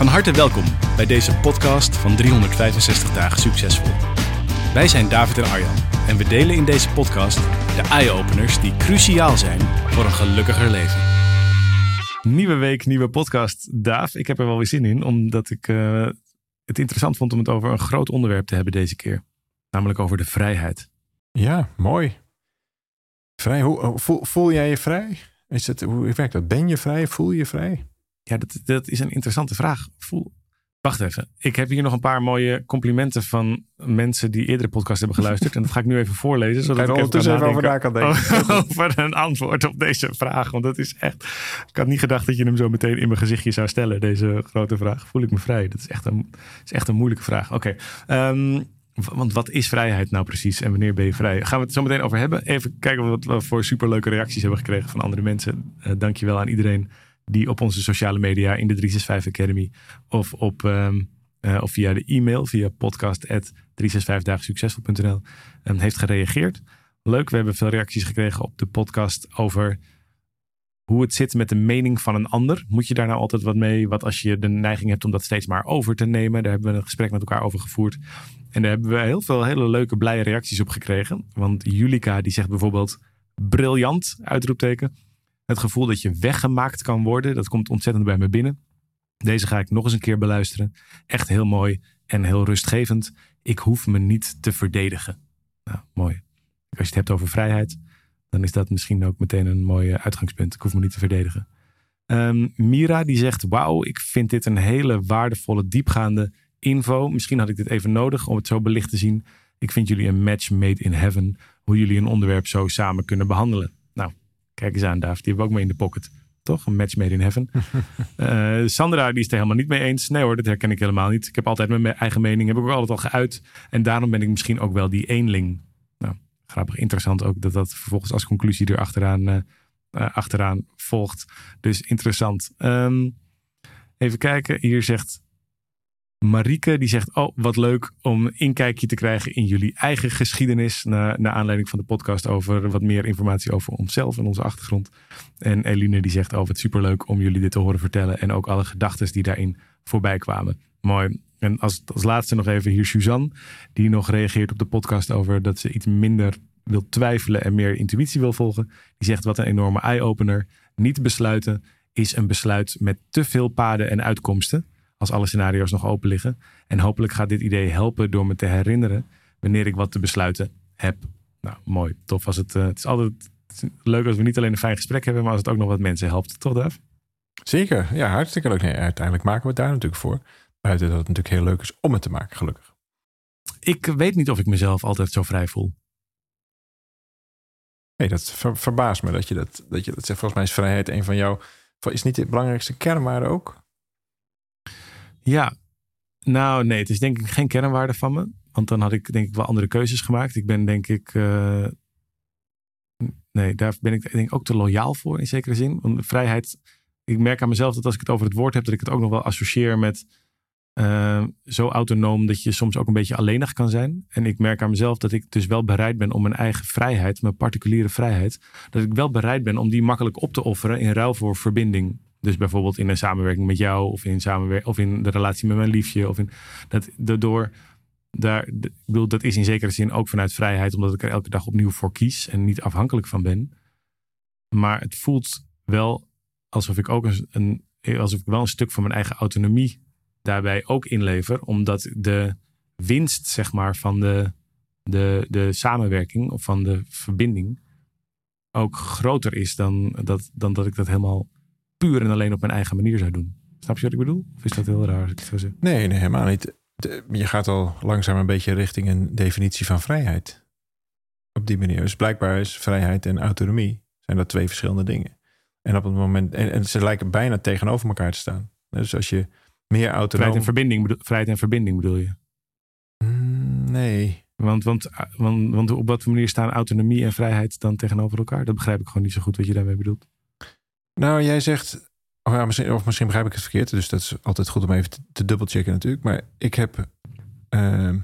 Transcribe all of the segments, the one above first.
Van harte welkom bij deze podcast van 365 dagen succesvol. Wij zijn David en Arjan en we delen in deze podcast de eye-openers die cruciaal zijn voor een gelukkiger leven. Nieuwe week, nieuwe podcast. Daaf, ik heb er wel weer zin in, omdat ik uh, het interessant vond om het over een groot onderwerp te hebben deze keer. Namelijk over de vrijheid. Ja, mooi. Vrij, hoe, voel, voel jij je vrij? Is het, hoe werkt dat? Ben je vrij? Voel je je vrij? Ja, dat, dat is een interessante vraag. Voel, Wacht even. Ik heb hier nog een paar mooie complimenten van mensen die eerdere podcast hebben geluisterd. En dat ga ik nu even voorlezen. Zodat ik ondertussen even over na kan denken. Over een antwoord op deze vraag. Want dat is echt. Ik had niet gedacht dat je hem zo meteen in mijn gezichtje zou stellen. Deze grote vraag. Voel ik me vrij? Dat is echt een, is echt een moeilijke vraag. Oké. Ehm, want wat is vrijheid nou precies en wanneer ben je vrij? Gaan we het zo meteen over hebben. Even kijken wat we voor superleuke reacties hebben gekregen van andere mensen. Uh, dankjewel aan iedereen die op onze sociale media in de 365 Academy of, op, um, uh, of via de e-mail, via podcast.365dagensuccesvol.nl um, ehm, heeft gereageerd. Leuk, we hebben veel reacties gekregen op de podcast over hoe het zit met de mening van een ander. Moet je daar nou altijd wat mee? Wat als je de neiging hebt om dat steeds maar over te nemen? Daar hebben we een gesprek met elkaar over gevoerd. En daar hebben we heel veel hele leuke, blije reacties op gekregen. Want Julika die zegt bijvoorbeeld briljant, uitroepteken. Het gevoel dat je weggemaakt kan worden, dat komt ontzettend bij me binnen. Deze ga ik nog eens een keer beluisteren. Echt heel mooi en heel rustgevend. Ik hoef me niet te verdedigen. Nou, mooi. Als je het hebt over vrijheid, dan is dat misschien ook meteen een mooi uitgangspunt. Ik hoef me niet te verdedigen. Um, Mira die zegt: Wauw, ik vind dit een hele waardevolle, diepgaande info. Misschien had ik dit even nodig om het zo belicht te zien. Ik vind jullie een match made in heaven. Hoe jullie een onderwerp zo samen kunnen behandelen. Kijk eens aan, David. Die hebben we ook mee in de pocket. Toch? Een match made in heaven. uh, Sandra, die is het er helemaal niet mee eens. Nee hoor, dat herken ik helemaal niet. Ik heb altijd mijn eigen mening. Heb ik ook altijd al geuit. En daarom ben ik misschien ook wel die eenling. Nou, grappig, interessant ook dat dat vervolgens als conclusie er achteraan, uh, achteraan volgt. Dus interessant. Um, even kijken. Hier zegt Marieke die zegt: Oh, wat leuk om een inkijkje te krijgen in jullie eigen geschiedenis. Naar, aanleiding van de podcast over wat meer informatie over onszelf en onze achtergrond. En Eline die zegt: Oh, wat superleuk om jullie dit te horen vertellen. En ook alle gedachten die daarin voorbij kwamen. Mooi. En als, als laatste nog even hier Suzanne, die nog reageert op de podcast over dat ze iets minder wil twijfelen en meer intuïtie wil volgen. Die zegt: Wat een enorme eye-opener. Niet besluiten is een besluit met te veel paden en uitkomsten als alle scenario's nog open liggen. En hopelijk gaat dit idee helpen door me te herinneren wanneer ik wat te besluiten heb. Nou, mooi. Tof als het. Uh, het is altijd leuk als we niet alleen een fijn gesprek hebben, maar als het ook nog wat mensen helpt. Toch, Dave? Zeker. Ja, hartstikke leuk. Nee, uiteindelijk maken we het daar natuurlijk voor. Buiten dat het natuurlijk heel leuk is om het te maken, gelukkig. Ik weet niet of ik mezelf altijd zo vrij voel. Nee, dat verbaast me dat je dat, dat je dat zegt. Volgens mij is vrijheid een van jouw. Is niet de belangrijkste kernwaarde ook? Ja, nou nee, het is denk ik geen kernwaarde van me. Want dan had ik denk ik wel andere keuzes gemaakt. Ik ben denk ik. Uh, nee, daar ben ik denk ik ook te loyaal voor in zekere zin. Want vrijheid. Ik merk aan mezelf dat als ik het over het woord heb, dat ik het ook nog wel associeer met. Uh, zo autonoom dat je soms ook een beetje alleenig kan zijn. En ik merk aan mezelf dat ik dus wel bereid ben om mijn eigen vrijheid, mijn particuliere vrijheid, dat ik wel bereid ben om die makkelijk op te offeren in ruil voor verbinding. Dus bijvoorbeeld in een samenwerking met jou of in, samenwer of in de relatie met mijn liefje. Of in, dat, daardoor, daar, ik bedoel, dat is in zekere zin ook vanuit vrijheid, omdat ik er elke dag opnieuw voor kies en niet afhankelijk van ben. Maar het voelt wel alsof ik ook een, een, alsof ik wel een stuk van mijn eigen autonomie daarbij ook inlever, omdat de winst, zeg maar, van de, de, de samenwerking of van de verbinding ook groter is dan dat, dan dat ik dat helemaal puur en alleen op mijn eigen manier zou doen. Snap je wat ik bedoel? Of is dat heel raar als ik het zo zeg? Nee, nee, helemaal niet. Je gaat al langzaam een beetje richting een definitie van vrijheid. Op die manier. Dus blijkbaar is vrijheid en autonomie zijn dat twee verschillende dingen. En op het moment, en, en ze lijken bijna tegenover elkaar te staan. Dus als je meer autonoom... Vrijheid en verbinding, bedo- vrijheid en verbinding bedoel je? Mm, nee. Want, want, want, want op wat voor manier staan autonomie en vrijheid dan tegenover elkaar? Dat begrijp ik gewoon niet zo goed wat je daarmee bedoelt. Nou, jij zegt, oh ja, misschien, of misschien begrijp ik het verkeerd. Dus dat is altijd goed om even te, te dubbelchecken natuurlijk. Maar ik heb, ehm,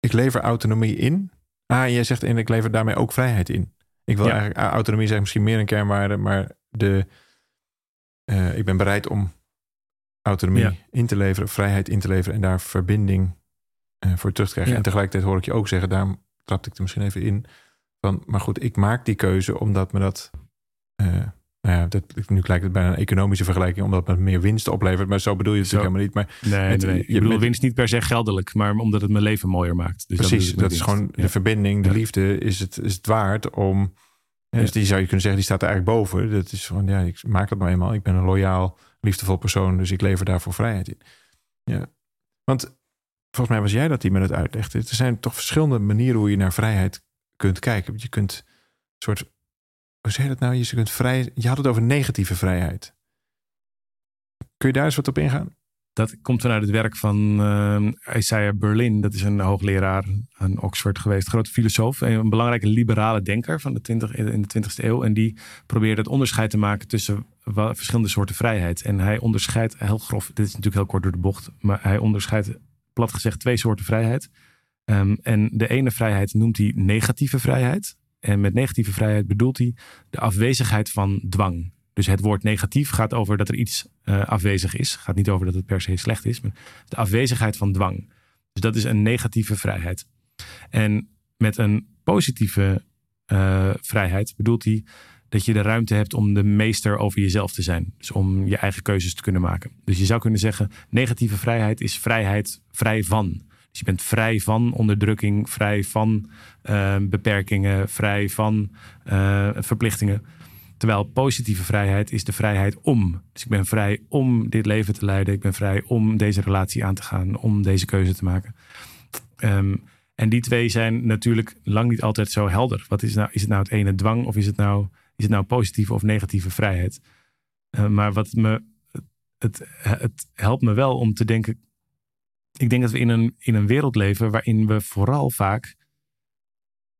ik lever autonomie in. Ah, en jij zegt, en ik lever daarmee ook vrijheid in. Ik wil Ja. eigenlijk, ah, autonomie is misschien meer een kernwaarde, maar de, eh, ik ben bereid om autonomie Ja. in te leveren, vrijheid in te leveren en daar verbinding eh, voor terug te krijgen. Ja. En tegelijkertijd hoor ik je ook zeggen, daarom trapte ik er misschien even in, van, maar goed, ik maak die keuze omdat me dat, nou ja, dat, nu lijkt het bijna een economische vergelijking, omdat het me meer winst oplevert, maar zo bedoel je het Zo. natuurlijk helemaal niet. Maar Nee, Het- nee, nee. je Ik bedoel bent- winst niet per se geldelijk, maar omdat het mijn leven mooier maakt. Dus precies, dat, is gewoon de verbinding, de Ja. liefde, is het, is het waard om, Ja. dus die zou je kunnen zeggen, die staat er eigenlijk boven. Dat is van, ja, ik maak het nou eenmaal. Ik ben een loyaal, liefdevol persoon, dus ik lever daarvoor vrijheid in. Ja, want volgens mij was jij dat die me het uitlegde. Er zijn toch verschillende manieren hoe je naar vrijheid kunt kijken. Je kunt een soort, hoe je dat nou? Je kunt vrij, je had het over negatieve vrijheid. Kun je daar eens wat op ingaan? Dat komt vanuit het werk van eh, Isaiah Berlin. Dat is een hoogleraar aan Oxford geweest. Grote filosoof. en Een belangrijke liberale denker van de 20, in de 20e eeuw. En die probeerde het onderscheid te maken tussen verschillende soorten vrijheid. En hij onderscheidt heel grof. Dit is natuurlijk heel kort door de bocht. Maar hij onderscheidt plat gezegd twee soorten vrijheid. Ehm, en de ene vrijheid noemt hij negatieve vrijheid. En met negatieve vrijheid bedoelt hij de afwezigheid van dwang. Dus het woord negatief gaat over dat er iets eh, afwezig is. Gaat niet over dat het per se slecht is, maar de afwezigheid van dwang. Dus dat is een negatieve vrijheid. En met een positieve eh, vrijheid bedoelt hij dat je de ruimte hebt om de meester over jezelf te zijn. Dus om je eigen keuzes te kunnen maken. Dus je zou kunnen zeggen, negatieve vrijheid is vrijheid vrij van. Dus je bent vrij van onderdrukking, vrij van eh, beperkingen, vrij van eh, verplichtingen. Terwijl positieve vrijheid is de vrijheid om. Dus ik ben vrij om dit leven te leiden. Ik ben vrij om deze relatie aan te gaan. Om deze keuze te maken. Ehm, en die twee zijn natuurlijk lang niet altijd zo helder. Wat is, nou, is het nou het ene dwang of is het nou, is het nou positieve of negatieve vrijheid? Eh, maar wat me, het, het helpt me wel om te denken. Ik denk dat we in een, in een wereld leven waarin we vooral vaak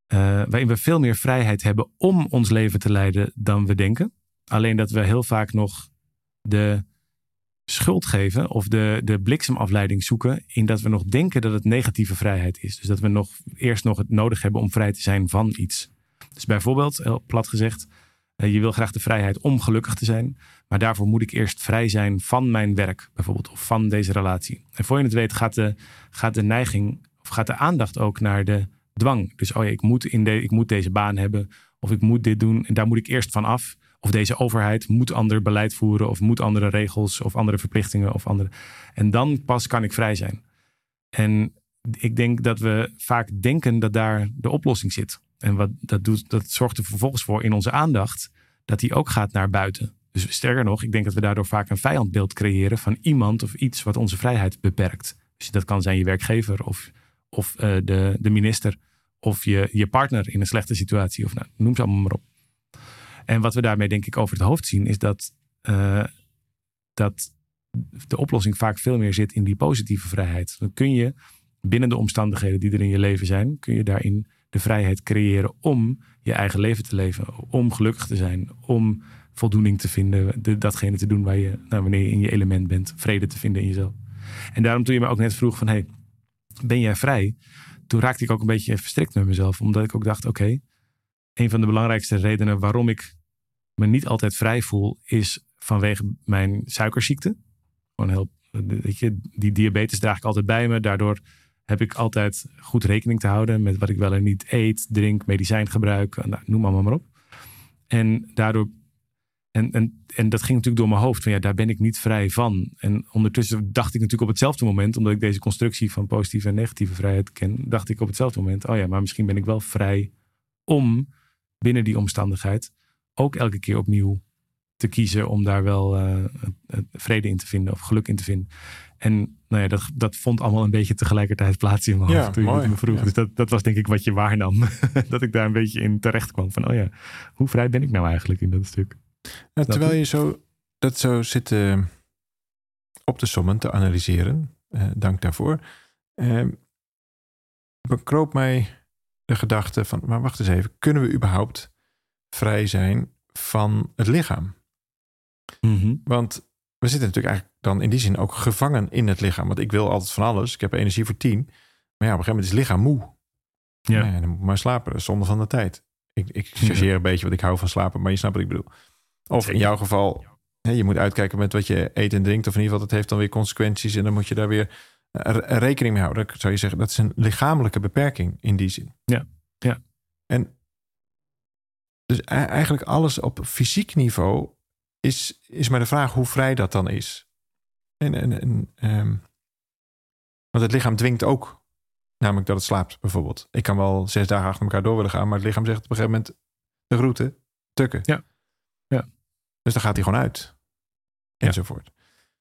eh, waarin we veel meer vrijheid hebben om ons leven te leiden dan we denken. Alleen dat we heel vaak nog de schuld geven of de, de bliksemafleiding zoeken in dat we nog denken dat het negatieve vrijheid is. Dus dat we nog eerst nog het nodig hebben om vrij te zijn van iets. Dus bijvoorbeeld, heel plat gezegd, je wil graag de vrijheid om gelukkig te zijn, maar daarvoor moet ik eerst vrij zijn van mijn werk, bijvoorbeeld, of van deze relatie. En voor je het weet gaat de, gaat de neiging, of gaat de aandacht ook naar de dwang. Dus oh ja, ik moet, in de, ik moet deze baan hebben. Of ik moet dit doen. En daar moet ik eerst van af. Of deze overheid moet ander beleid voeren. Of moet andere regels. Of andere verplichtingen. Of andere. En dan pas kan ik vrij zijn. En ik denk dat we vaak denken dat daar de oplossing zit. En wat dat doet, dat zorgt er vervolgens voor in onze aandacht. Dat die ook gaat naar buiten. Dus sterker nog, ik denk dat we daardoor vaak een vijandbeeld creëren van iemand of iets wat onze vrijheid beperkt. Dus dat kan zijn je werkgever of of uh, de, de minister of je, je partner in een slechte situatie. Of nou, noem ze allemaal maar op. En wat we daarmee denk ik over het hoofd zien is dat, uh, dat de oplossing vaak veel meer zit in die positieve vrijheid. Dan kun je binnen de omstandigheden die er in je leven zijn, kun je daarin de vrijheid creëren om je eigen leven te leven. Om gelukkig te zijn, om voldoening te vinden, de, datgene te doen waar je, nou, wanneer je in je element bent, vrede te vinden in jezelf. En daarom toen je me ook net vroeg van, hey, ben jij vrij? Toen raakte ik ook een beetje verstrikt met mezelf. Omdat ik ook dacht, oké, een van de belangrijkste redenen waarom ik me niet altijd vrij voel, is vanwege mijn suikerziekte. Gewoon heel, weet je, die diabetes draag ik altijd bij me. Daardoor heb ik altijd goed rekening te houden met wat ik wel en niet eet, drink, medicijn gebruik, nou, noem allemaal maar op. En daardoor en, en, en dat ging natuurlijk door mijn hoofd. Van ja, daar ben ik niet vrij van. En ondertussen dacht ik natuurlijk op hetzelfde moment, omdat ik deze constructie van positieve en negatieve vrijheid ken, dacht ik op hetzelfde moment: oh ja, maar misschien ben ik wel vrij om binnen die omstandigheid ook elke keer opnieuw te kiezen om daar wel uh, vrede in te vinden of geluk in te vinden. En nou ja, dat, dat vond allemaal een beetje tegelijkertijd plaats in mijn Ja, hoofd toen je mooi. me vroeg. Ja. Dus dat, dat was denk ik wat je waarnam. dat ik daar een beetje in terecht kwam. Van, oh ja, hoe vrij ben ik nou eigenlijk in dat stuk? Nou, terwijl je zo, dat zo zit eh, op te sommen, te analyseren, eh, dank daarvoor, eh, bekroop mij de gedachte van, maar wacht eens even, kunnen we überhaupt vrij zijn van het lichaam? Want we zitten natuurlijk eigenlijk dan in die zin ook gevangen in het lichaam. Want ik wil altijd van alles, ik heb energie voor tien, maar ja, op een gegeven moment is het lichaam moe. Ja. Ja, dan moet ik maar slapen, dat is zonde van de tijd. Ik, ik chargeer een beetje, want ik hou van slapen, maar je snapt wat ik bedoel. Of in jouw geval, je moet uitkijken met wat je eet en drinkt. Of in ieder geval, dat heeft dan weer consequenties. En dan moet je daar weer eh, re- rekening mee houden. Dat zou je zeggen, dat is een lichamelijke beperking in die zin. Ja, ja. En dus e- eigenlijk alles op fysiek niveau is, is maar de vraag hoe vrij dat dan is. En, en, en, ehm, want het lichaam dwingt ook namelijk dat het slaapt, bijvoorbeeld. Ik kan wel zes dagen achter elkaar door willen gaan, maar het lichaam zegt op een gegeven moment de groeten, tukken. Ja. Ja. Dus dan gaat hij gewoon uit. Ja. Enzovoort.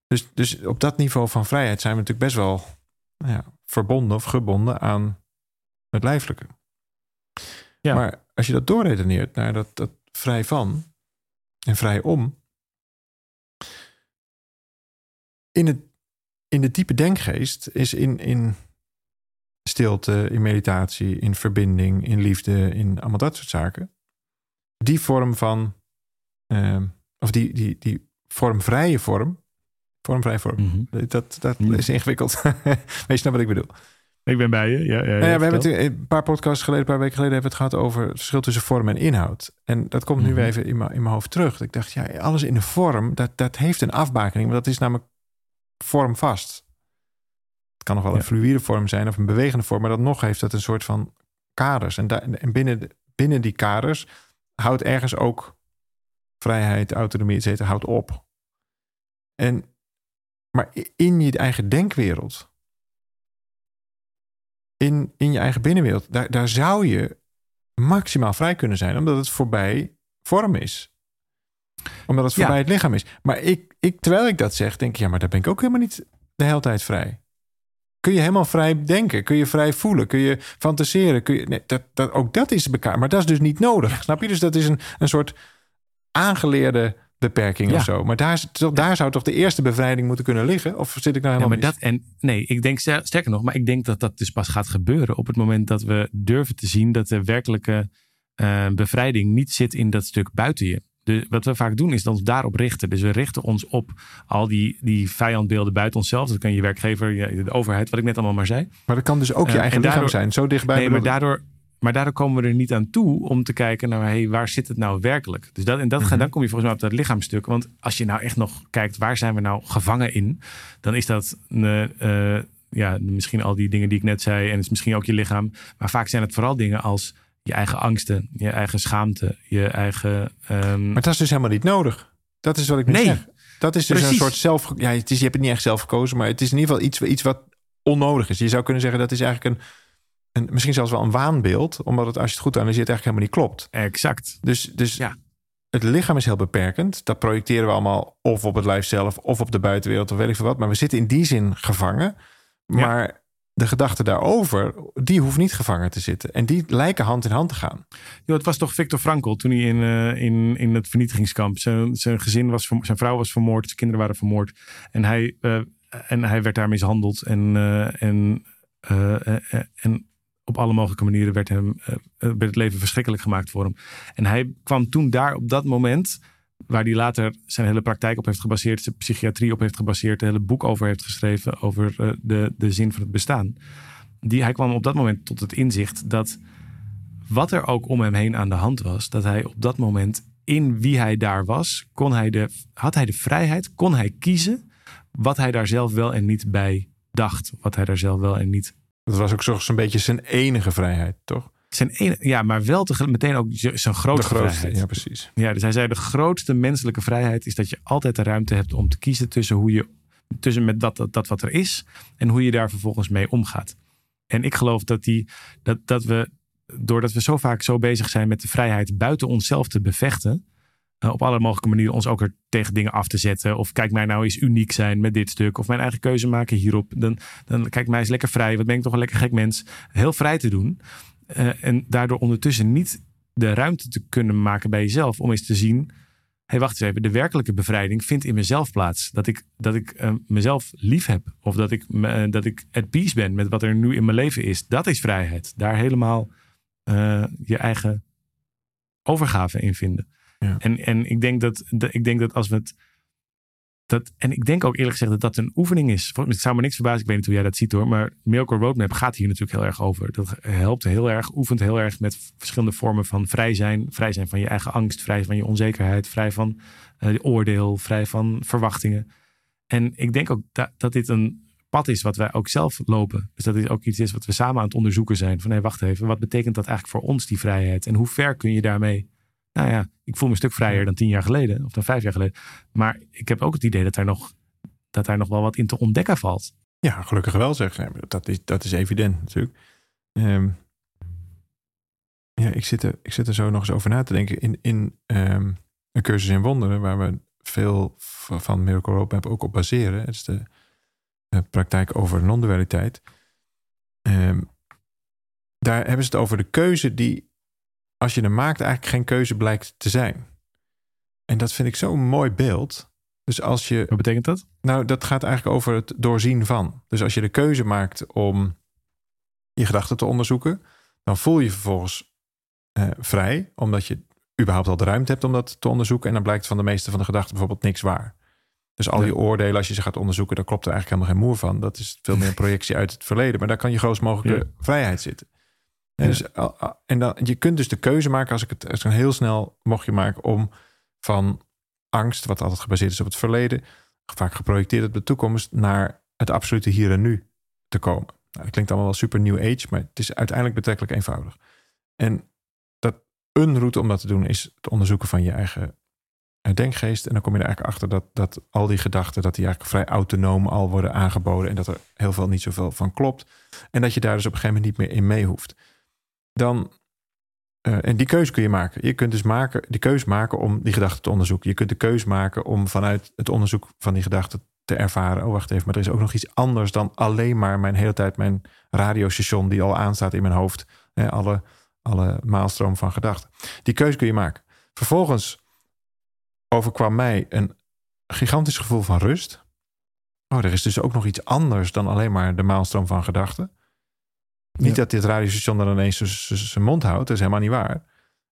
Dus, dus op dat niveau van vrijheid zijn we natuurlijk best wel nou ja, verbonden of gebonden aan het lijfelijke. Ja. Maar als je dat doorredeneert naar dat, dat vrij van en vrij om. In, het, in de diepe denkgeest is in, in stilte, in meditatie, in verbinding, in liefde, in allemaal dat soort zaken. Die vorm van, ehm, of die, die, die vormvrije vorm, vormvrije vorm, Mhm. dat, dat is ingewikkeld. Weet je nou wat ik bedoel? Ik ben bij je. Ja, ja, Nou ja, we hebben het een paar podcasts geleden, een paar weken geleden, hebben we het gehad over het verschil tussen vorm en inhoud. En dat komt nu Mhm. weer even in mijn, in mijn hoofd terug. Ik dacht, ja, alles in de vorm, dat, dat heeft een afbakening, maar dat is namelijk vormvast. Het kan nog wel Ja. een fluïde vorm zijn of een bewegende vorm, maar dan nog heeft dat een soort van kaders. En, daar, en binnen, de- binnen die kaders houdt ergens ook vrijheid, autonomie, et cetera, houdt op. En, maar in je eigen denkwereld, in, in je eigen binnenwereld, daar, daar zou je maximaal vrij kunnen zijn, omdat het voorbij vorm is. Omdat het Ja. voorbij het lichaam is. Maar ik, ik, terwijl ik dat zeg, denk ik, ja, maar daar ben ik ook helemaal niet de hele tijd vrij. Kun je helemaal vrij denken? Kun je vrij voelen? Kun je fantaseren? Kun je, nee, dat, dat, ook dat is elkaar. Maar dat is dus niet nodig. Snap je? Dus dat is een, een soort aangeleerde beperking Ja. of zo. Maar daar, is- daar zou toch de eerste bevrijding moeten kunnen liggen? Of zit ik nou Ja, helemaal maar mis? dat en nee, ik denk ster- sterker nog, maar ik denk dat dat dus pas gaat gebeuren op het moment dat we durven te zien dat de werkelijke eh, bevrijding niet zit in dat stuk buiten je. De, wat we vaak doen is ons daarop richten. Dus we richten ons op al die, die vijandbeelden buiten onszelf. Dat kan je werkgever, je- de overheid, wat ik net allemaal maar zei. Maar dat kan dus ook je Eh, eigen en lichaam zijn. Zo dichtbij. nee, maar daardoor, maar daardoor komen we er niet aan toe om te kijken naar hey, waar zit het nou werkelijk. Dus dat, en dat, Mhm. dan kom je volgens mij op dat lichaamstuk. Want als je nou echt nog kijkt, waar zijn we nou gevangen in? Dan is dat eh, eh, ja, misschien al die dingen die ik net zei. En het is misschien ook je lichaam. Maar vaak zijn het vooral dingen als je eigen angsten, je eigen schaamte, je eigen... ehm, Maar dat is dus helemaal niet nodig. Dat is wat ik nu Nee. zeg. Dat is dus Precies. een soort zelf... Ja, het is, je hebt het niet echt zelf gekozen, maar het is in ieder geval iets, iets wat onnodig is. Je zou kunnen zeggen dat is eigenlijk een, een misschien zelfs wel een waanbeeld, omdat het als je het goed analyseert eigenlijk helemaal niet klopt. exact. Dus, dus Ja. het lichaam is heel beperkend. Dat projecteren we allemaal of op het lijf zelf of op de buitenwereld of weet ik veel wat. Maar we zitten in die zin gevangen. Ja. De gedachte daarover, die hoeft niet gevangen te zitten. En die lijken hand in hand te gaan. Jo, het was toch Viktor Frankl toen hij in, eh, in, in het vernietigingskamp. Zijn, zijn gezin was, zijn vrouw was vermoord, zijn kinderen waren vermoord. En hij, eh, en hij werd daar mishandeld. En, eh, en, en op alle mogelijke manieren werd, hem, werd het leven verschrikkelijk gemaakt voor hem. En hij kwam toen daar op dat moment, waar hij later zijn hele praktijk op heeft gebaseerd, zijn psychiatrie op heeft gebaseerd, een hele boek over heeft geschreven over eh, de, de zin van het bestaan. Die, hij kwam op dat moment tot het inzicht dat wat er ook om hem heen aan de hand was, dat hij op dat moment in wie hij daar was, kon hij de, had hij de vrijheid, kon hij kiezen wat hij daar zelf wel en niet bij dacht. Wat hij daar zelf wel en niet. Dat was ook zo- zo'n beetje zijn enige vrijheid, toch? Zijn ene, ja, maar wel tegelijk meteen ook zijn grootste, de grootste, vrijheid. ja precies. Ja, dus hij zei: de grootste menselijke vrijheid is dat je altijd de ruimte hebt om te kiezen tussen hoe je tussen met dat, dat, dat wat er is en hoe je daar vervolgens mee omgaat. En ik geloof dat, die, dat, dat we, doordat we zo vaak zo bezig zijn met de vrijheid buiten onszelf te bevechten, eh, op alle mogelijke manieren ons ook er tegen dingen af te zetten. Of kijk mij nou eens uniek zijn met dit stuk. Of mijn eigen keuze maken hierop. Dan, dan kijk mij eens lekker vrij. Wat ben ik toch een lekker gek mens. Heel vrij te doen. Eh, en daardoor ondertussen niet de ruimte te kunnen maken bij jezelf. Om eens te zien. hey, wacht eens even. De werkelijke bevrijding vindt in mezelf plaats. Dat ik, dat ik uh, mezelf lief heb. Of dat ik, uh, dat ik at peace ben met wat er nu in mijn leven is. Dat is vrijheid. Daar helemaal je eigen overgave in vinden. Ja. En, en ik, denk dat, ik denk dat als we het. Dat, en ik denk ook eerlijk gezegd dat dat een oefening is. Het zou me niks verbazen, ik weet niet hoe jij dat ziet hoor. Maar Miracle Roadmap gaat hier natuurlijk heel erg over. Dat helpt heel erg, oefent heel erg met verschillende vormen van vrij zijn. Vrij zijn van je eigen angst, vrij van je onzekerheid, vrij van uh, oordeel, vrij van verwachtingen. En ik denk ook dat, dat dit een pad is wat wij ook zelf lopen. Dus dat is ook iets is wat we samen aan het onderzoeken zijn. Van hé, wacht even, wat betekent dat eigenlijk voor ons, die vrijheid? En hoe ver kun je daarmee nou ja, ik voel me een stuk vrijer dan tien jaar geleden of dan vijf jaar geleden. Maar ik heb ook het idee dat daar nog, dat daar nog wel wat in te ontdekken valt. Ja, gelukkig wel zeg. Dat is, dat is evident natuurlijk. Um, ja, ik zit, er, ik zit er zo nog eens over na te denken. In, in um, een cursus in wonderen, waar we veel van Miracle Roadmap ook op baseren. Het is de, de praktijk over non-dualiteit. Um, daar hebben ze het over de keuze die als je hem maakt, eigenlijk geen keuze blijkt te zijn. En dat vind ik zo'n mooi beeld. Dus als je. Wat betekent dat? Nou, dat gaat eigenlijk over het doorzien van. Dus als je de keuze maakt om je gedachten te onderzoeken, dan voel je vervolgens eh, vrij, omdat je überhaupt al de ruimte hebt om dat te onderzoeken. En dan blijkt van de meeste van de gedachten bijvoorbeeld niks waar. Dus al die oordelen, als je ze gaat onderzoeken, daar klopt er eigenlijk helemaal geen moer van. Dat is veel meer een projectie uit het verleden. Maar daar kan je grootst mogelijke vrijheid zitten. En, dus, en dan, je kunt dus de keuze maken, als ik het als heel snel mocht je maken, om van angst, wat altijd gebaseerd is op het verleden, vaak geprojecteerd op de toekomst, naar het absolute hier en nu te komen. Nou, dat klinkt allemaal wel super new age, maar het is uiteindelijk betrekkelijk eenvoudig. En dat een route om dat te doen is het onderzoeken van je eigen eh, denkgeest. En dan kom je er eigenlijk achter dat, dat al die gedachten, dat die eigenlijk vrij autonoom al worden aangeboden en dat er heel veel niet zoveel van klopt. En dat je daar dus op een gegeven moment niet meer in mee hoeft dan. Uh, en die keuze kun je maken. Je kunt dus maken, de keuze maken om die gedachte te onderzoeken. Je kunt de keuze maken om vanuit het onderzoek van die gedachte te ervaren. Oh, wacht even, maar er is ook nog iets anders dan alleen maar mijn hele tijd mijn radiostation die al aanstaat in mijn hoofd. Hè, alle, alle maalstroom van gedachten. Die keuze kun je maken. Vervolgens overkwam mij een gigantisch gevoel van rust. Oh, er is dus ook nog iets anders dan alleen maar de maalstroom van gedachten. Niet dat dit radiostation dan ineens zijn mond houdt. Dat is helemaal niet waar.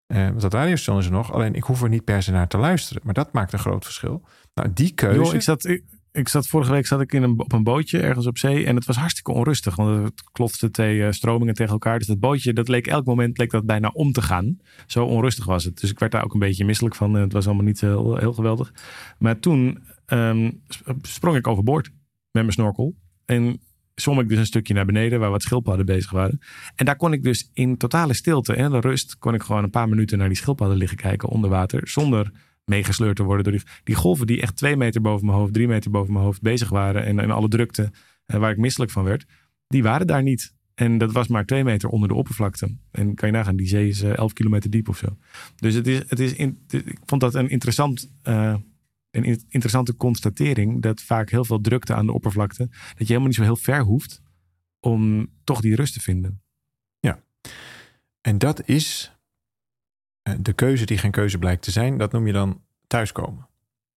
Uh, want dat radiostation is er nog. Alleen ik hoef er niet per se naar te luisteren. Maar dat maakt een groot verschil. Nou, die keuze... ik, zat, ik, zat vorige week zat ik in een, op een bootje ergens op zee. En het was hartstikke onrustig. Want het klotste twee uh, stromingen tegen elkaar. Dus dat bootje, dat leek elk moment leek dat bijna om te gaan. Zo onrustig was het. Dus ik werd daar ook een beetje misselijk van. Het was allemaal niet heel, heel geweldig. Maar toen um, sprong ik overboord met mijn snorkel. En zwom ik dus een stukje naar beneden waar wat schildpadden bezig waren. En daar kon ik dus in totale stilte en rust kon ik gewoon een paar minuten naar die schildpadden liggen kijken onder water. Zonder meegesleurd te worden door die, die golven die echt twee meter boven mijn hoofd, drie meter boven mijn hoofd bezig waren. En, en alle drukte uh, waar ik misselijk van werd, die waren daar niet. En dat was maar twee meter onder de oppervlakte. En kan je nagaan, die zee is uh, elf kilometer diep of zo. Dus het is, het is in, ik vond dat een interessant uh, een interessante constatering dat vaak heel veel drukte aan de oppervlakte, dat je helemaal niet zo heel ver hoeft om toch die rust te vinden. Ja, en dat is eh, de keuze die geen keuze blijkt te zijn, dat noem je dan thuiskomen.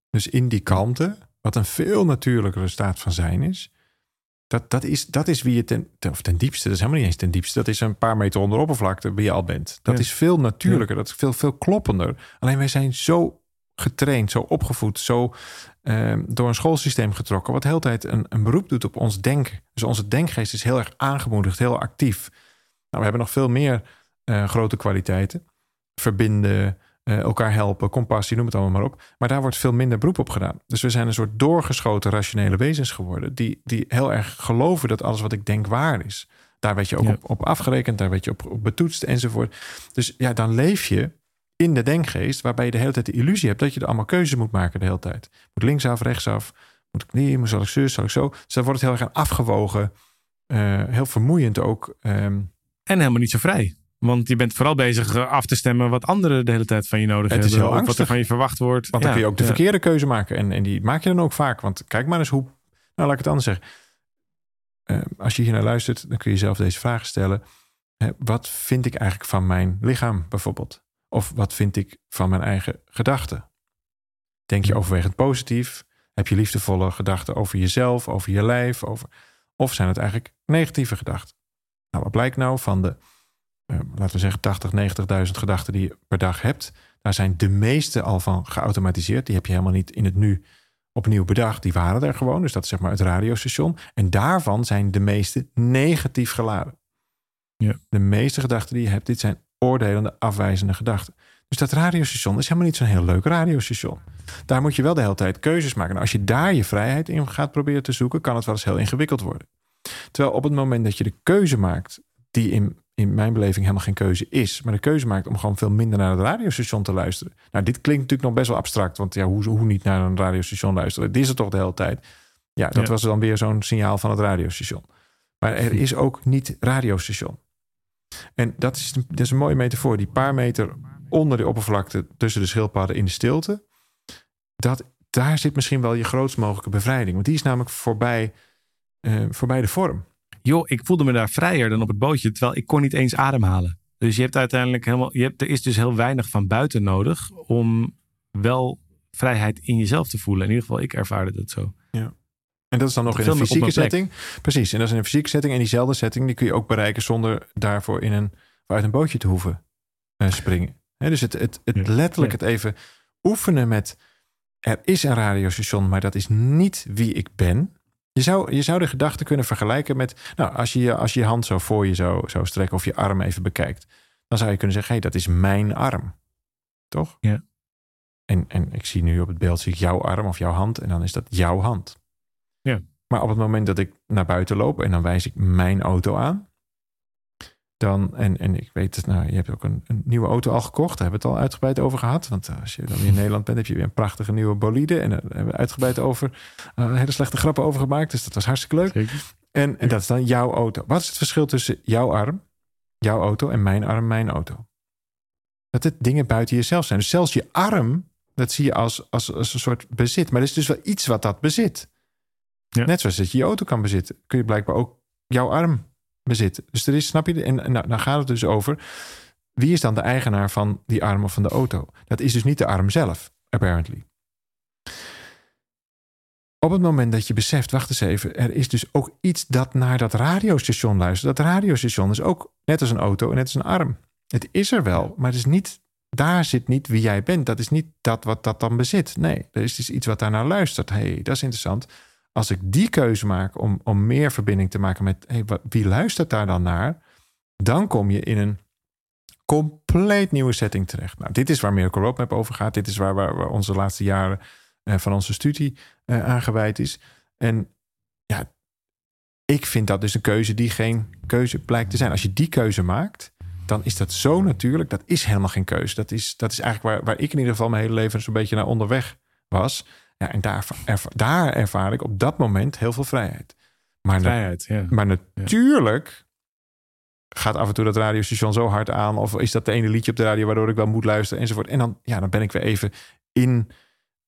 Dus in die kalmte, wat een veel natuurlijkere staat van zijn is, dat, dat, is, dat is wie je ten, of ten diepste, dat is helemaal niet eens ten diepste, dat is een paar meter onder oppervlakte wie je al bent. Dat is veel natuurlijker, dat is veel, veel kloppender. Alleen wij zijn zo getraind, zo opgevoed, zo uh, door een schoolsysteem getrokken, wat de hele tijd een, een beroep doet op ons denken. Dus onze denkgeest is heel erg aangemoedigd, heel actief. Nou, we hebben nog veel meer uh, grote kwaliteiten. Verbinden, uh, elkaar helpen, compassie, noem het allemaal maar op. Maar daar wordt veel minder beroep op gedaan. Dus we zijn een soort doorgeschoten rationele wezens geworden, die, die heel erg geloven dat alles wat ik denk waar is. Daar werd je ook op, op, afgerekend, daar werd je op, op betoetst enzovoort. Dus ja, dan leef je in de denkgeest, waarbij je de hele tijd de illusie hebt dat je er allemaal keuzes moet maken de hele tijd. Moet linksaf, rechtsaf, moet ik niet, moet zal ik zus, zal ik zo. Dus dan wordt het heel erg afgewogen, uh, heel vermoeiend ook. Um... En helemaal niet zo vrij. Want je bent vooral bezig eh, af te stemmen wat anderen de hele tijd van je nodig Het is hebben. heel Ook wat er van je verwacht wordt. Want dan Ja, kun je ook de ja. verkeerde keuze maken. En, en die maak je dan ook vaak. Want kijk maar eens hoe. Nou, laat ik het anders zeggen. Eh, als je hier naar luistert, dan kun je zelf deze vragen stellen. Wat vind ik eigenlijk van mijn lichaam bijvoorbeeld? Of wat vind ik van mijn eigen gedachten? Denk je overwegend positief? Heb je liefdevolle gedachten over jezelf, over je lijf? Over... Of zijn het eigenlijk negatieve gedachten? Nou, wat blijkt nou van de, eh, laten we zeggen, 80, 90.000 gedachten die je per dag hebt? Daar zijn de meeste al van geautomatiseerd. Die heb je helemaal niet in het nu opnieuw bedacht. Die waren er gewoon. Dus dat is zeg maar het radiostation. En daarvan zijn de meeste negatief geladen. Ja. De meeste gedachten die je hebt, dit zijn oordelende, afwijzende gedachten. Dus dat radiostation is helemaal niet zo'n heel leuk radiostation. Daar moet je wel de hele tijd keuzes maken. En als je daar je vrijheid in gaat proberen te zoeken, kan het wel eens heel ingewikkeld worden. Terwijl op het moment dat je de keuze maakt, die in, in mijn beleving helemaal geen keuze is, maar de keuze maakt om gewoon veel minder naar het radiostation te luisteren. Nou, dit klinkt natuurlijk nog best wel abstract, want ja, hoe, hoe niet naar een radiostation luisteren? Dit is het toch de hele tijd. Ja, dat Ja. was dan weer zo'n signaal van het radiostation. Maar er is ook niet radiostation. En dat is, dat is een mooie metafoor. Die paar meter onder de oppervlakte tussen de schildpadden in de stilte. Dat, daar zit misschien wel je grootst mogelijke bevrijding. Want die is namelijk voorbij, eh, voorbij de vorm. Joh, ik voelde me daar vrijer dan op het bootje, terwijl ik kon niet eens ademhalen. Dus je hebt uiteindelijk helemaal, je hebt, er is dus heel weinig van buiten nodig om wel vrijheid in jezelf te voelen. In ieder geval, ik ervaarde dat zo. En dat is dan nog in een fysieke setting. Precies, en dat is in een fysieke setting. En diezelfde setting die kun je ook bereiken zonder daarvoor in een, uit een bootje te hoeven eh, springen. Dus het, het, het letterlijk het even oefenen met... Er is een radiostation, maar dat is niet wie ik ben. Je zou, je zou de gedachte kunnen vergelijken met... Nou, als je, je- als je je hand zo voor je zou, zou strekken of je arm even bekijkt... dan zou je kunnen zeggen, hé, hey, dat is mijn arm. Toch? Ja. En, en ik zie nu op het beeld zie ik jouw arm of jouw hand en dan is dat jouw hand. Ja. Maar op het moment dat ik naar buiten loop en dan wijs ik mijn auto aan, dan, en, en ik weet het, nou, je hebt ook een, een nieuwe auto al gekocht, daar hebben we het al uitgebreid over gehad. Want eh, als je dan weer in Nederland bent, heb je weer een prachtige nieuwe bolide. En daar hebben we uitgebreid over, eh, hele slechte grappen over gemaakt. Dus dat was hartstikke leuk. Zeker. En, en dat is dan jouw auto. Wat is het verschil tussen jouw arm, jouw auto en mijn arm, mijn auto? Dat het dingen buiten jezelf zijn. Dus zelfs je arm, dat zie je als, als, als een soort bezit. Maar er is dus wel iets wat dat bezit. Ja. Net zoals dat je je auto kan bezitten, kun je blijkbaar ook jouw arm bezitten. Dus er is, snap je? En, nou, dan gaat het dus over, wie is dan de eigenaar van die arm of van de auto? Dat is dus niet de arm zelf, apparently. Op het moment dat je beseft, wacht eens even, er is dus ook iets dat naar dat radiostation luistert. Dat radiostation is ook net als een auto en net als een arm. Het is er wel, maar het is niet, daar zit niet wie jij bent. Dat is niet dat wat dat dan bezit. Nee, er is dus iets wat daar naar luistert. hey, dat is interessant. Als ik die keuze maak om, om meer verbinding te maken met hey, wie luistert daar dan naar, dan kom je in een compleet nieuwe setting terecht. Nou, dit is waar Miracle Roadmap over gaat. Dit is waar, waar, waar onze laatste jaren eh, van onze studie eh, aangeweid is. En ja, ik vind dat dus een keuze die geen keuze blijkt te zijn. Als je die keuze maakt, dan is dat zo natuurlijk. Dat is helemaal geen keuze. Dat is, dat is eigenlijk waar, waar ik in ieder geval mijn hele leven zo'n beetje naar onderweg was. Ja, en daar, erva- daar ervaar ik op dat moment heel veel vrijheid. Maar, na- Vrijheid, ja. maar natuurlijk gaat af en toe dat radiostation zo hard aan. Of is dat de ene liedje op de radio waardoor ik wel moet luisteren enzovoort. En dan, ja, dan ben ik weer even in,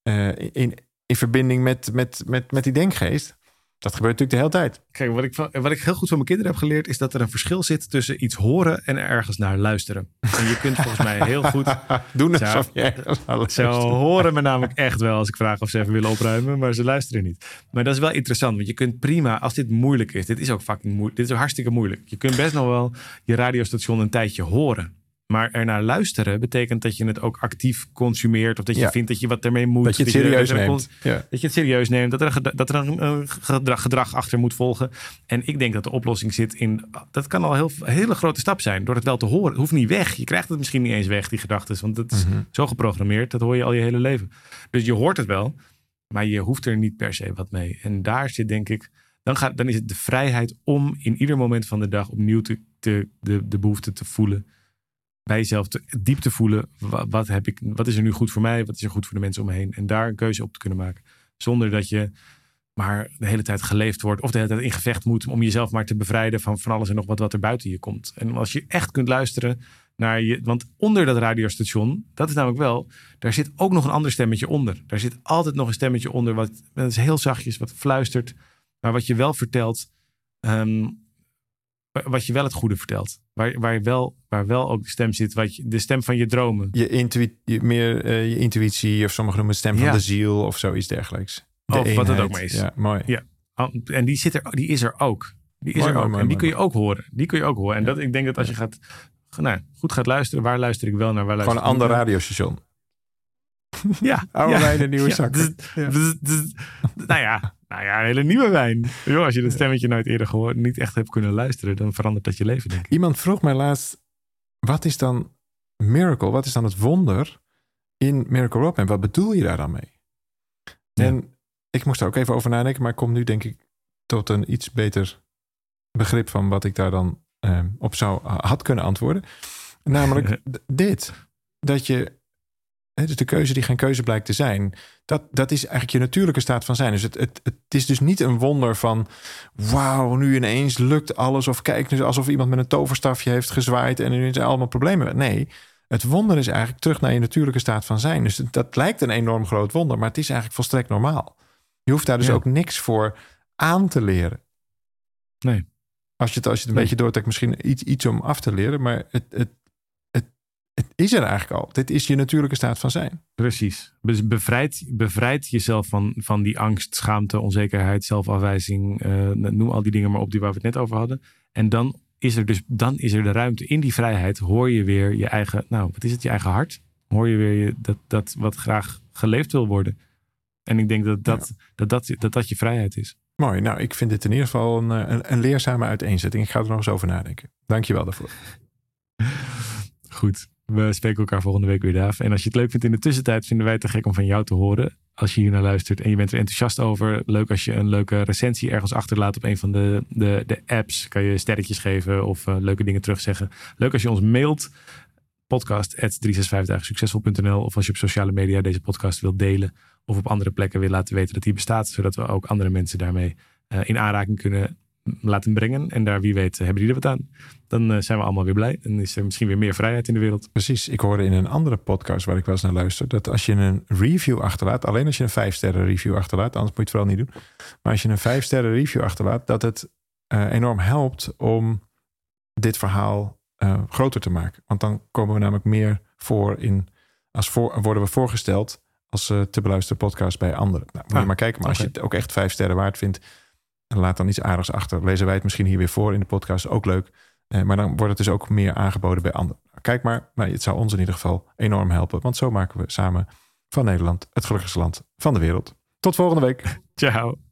eh, in, in verbinding met, met, met, met die denkgeest. Dat gebeurt natuurlijk de hele tijd. Kijk, wat ik, wat ik heel goed van mijn kinderen heb geleerd, is dat er een verschil zit tussen iets horen en ergens naar luisteren. En je kunt volgens mij heel goed. Doen alsof naar Ze horen me namelijk echt wel als ik vraag of ze even willen opruimen, maar ze luisteren niet. Maar dat is wel interessant, want je kunt prima, als dit moeilijk is, dit is ook fucking moeilijk, dit is ook hartstikke moeilijk. Je kunt best nog wel je radiostation een tijdje horen. Maar ernaar luisteren betekent dat je het ook actief consumeert. Of dat je Ja. vindt dat je wat ermee moet. Dat je het dat serieus dat er neemt. Ja. dat je het serieus neemt, dat er, dat er een, een gedrag, gedrag achter moet volgen. En ik denk dat de oplossing zit in. Dat kan al heel, een hele grote stap zijn. Door het wel te horen. Het hoeft niet weg. Je krijgt het misschien niet eens weg, die gedachten. Want het is Mhm. zo geprogrammeerd. Dat hoor je al je hele leven. Dus je hoort het wel. Maar je hoeft er niet per se wat mee. En daar zit denk ik. Dan, gaat, dan is het de vrijheid om in ieder moment van de dag opnieuw te, te, de, de behoefte te voelen. Bij jezelf te, diep te voelen. Wat, heb ik, wat is er nu goed voor mij? Wat is er goed voor de mensen om me heen? En daar een keuze op te kunnen maken. Zonder dat je maar de hele tijd geleefd wordt. Of de hele tijd in gevecht moet om jezelf maar te bevrijden van van alles en nog wat wat er buiten je komt. En als je echt kunt luisteren naar je. Want onder dat radiostation, dat is namelijk wel. Daar zit ook nog een ander stemmetje onder. Daar zit altijd nog een stemmetje onder. Wat dat is heel zachtjes, wat fluistert. Maar wat je wel vertelt. ehm, wat je wel het goede vertelt. Waar, waar, je wel, waar wel ook de stem zit. Wat je, de stem van je dromen. Je, intuï- je, meer eh, je intuïtie, of sommigen noemen het stem Ja. van de ziel of zoiets dergelijks. De Of wat het ook maar is. Ja, mooi. Ja. En die, zit er, die is er ook. Die is Mooi, er ook. mooi, en die kun je ook horen. Die kun je ook horen. En dat, ik denk dat als je gaat, nou, goed gaat luisteren. Waar luister ik wel naar? Waar luister Gewoon een ander radiostation. Ja. Oude ja. wijn en nieuwe Ja, zakken. nou, ja, nou ja, een hele nieuwe wijn. Joh, als je dat stemmetje nooit eerder gehoord, niet echt hebt kunnen luisteren, dan verandert dat je leven, denk ik. Iemand vroeg mij laatst, wat is dan miracle? Wat is dan het wonder in Miracle Rob? En wat bedoel je daar dan mee? En ik moest daar ook even over nadenken, maar ik kom nu denk ik tot een iets beter begrip van wat ik daar dan eh, op zou had kunnen antwoorden. Namelijk dit, dat je, dus de keuze die geen keuze blijkt te zijn, dat, dat is eigenlijk je natuurlijke staat van zijn. Dus het, het, het is dus niet een wonder van, wauw, nu ineens lukt alles. Of kijk, nu alsof iemand met een toverstafje heeft gezwaaid en nu zijn allemaal problemen. Nee, het wonder is eigenlijk terug naar je natuurlijke staat van zijn. Dus dat lijkt een enorm groot wonder, maar het is eigenlijk volstrekt normaal. Je hoeft daar dus Ja. ook niks voor aan te leren. Nee. Als je het, als je het een Nee. beetje doortrekt, misschien iets, iets om af te leren, maar het, het is er eigenlijk al. Dit is je natuurlijke staat van zijn. Precies. Dus bevrijd, bevrijd jezelf van, van die angst, schaamte, onzekerheid, zelfafwijzing. eh, noem al die dingen maar op die waar we het net over hadden. En dan is er dus dan is er de ruimte. In die vrijheid hoor je weer je eigen, nou, wat is het, je eigen hart? Hoor je weer je, dat, dat wat graag geleefd wil worden. En ik denk dat dat, dat, dat, dat, dat je vrijheid is. Mooi. Nou, ik vind dit in ieder geval een, eh, een, een leerzame uiteenzetting. Ik ga er nog eens over nadenken. Dank je wel daarvoor. Goed. We spreken elkaar volgende week weer, Daaf. En als je het leuk vindt in de tussentijd, vinden wij het te gek om van jou te horen. Als je hier naar luistert en je bent er enthousiast over. Leuk als je een leuke recensie ergens achterlaat op een van de, de, de apps. Kan je sterretjes geven of eh, leuke dingen terugzeggen. Leuk als je ons mailt. Podcast 365dagensuccesvol.nl Of als je op sociale media deze podcast wilt delen. Of op andere plekken wil laten weten dat die bestaat. Zodat we ook andere mensen daarmee eh, in aanraking kunnen laten brengen. En daar wie weet hebben die er wat aan. Dan eh, zijn we allemaal weer blij. En is er misschien weer meer vrijheid in de wereld. Precies. Ik hoorde in een andere podcast waar ik wel eens naar luister, dat als je een review achterlaat, alleen als je een vijf sterren review achterlaat, anders moet je het vooral niet doen. Maar als je een vijf sterren review achterlaat, dat het eh, enorm helpt om dit verhaal eh, groter te maken. Want dan komen we namelijk meer voor in, als voor, worden we voorgesteld als te beluisteren podcast bij anderen. Nou, moet je Ah, maar kijken. Maar als je het ook echt vijf sterren waard vindt, laat dan iets aardigs achter. Lezen wij het misschien hier weer voor in de podcast, ook leuk. Eh, maar dan wordt het dus ook meer aangeboden bij anderen. Kijk maar, maar het zou ons in ieder geval enorm helpen. Want zo maken we samen van Nederland het gelukkigste land van de wereld. Tot volgende week. Ciao.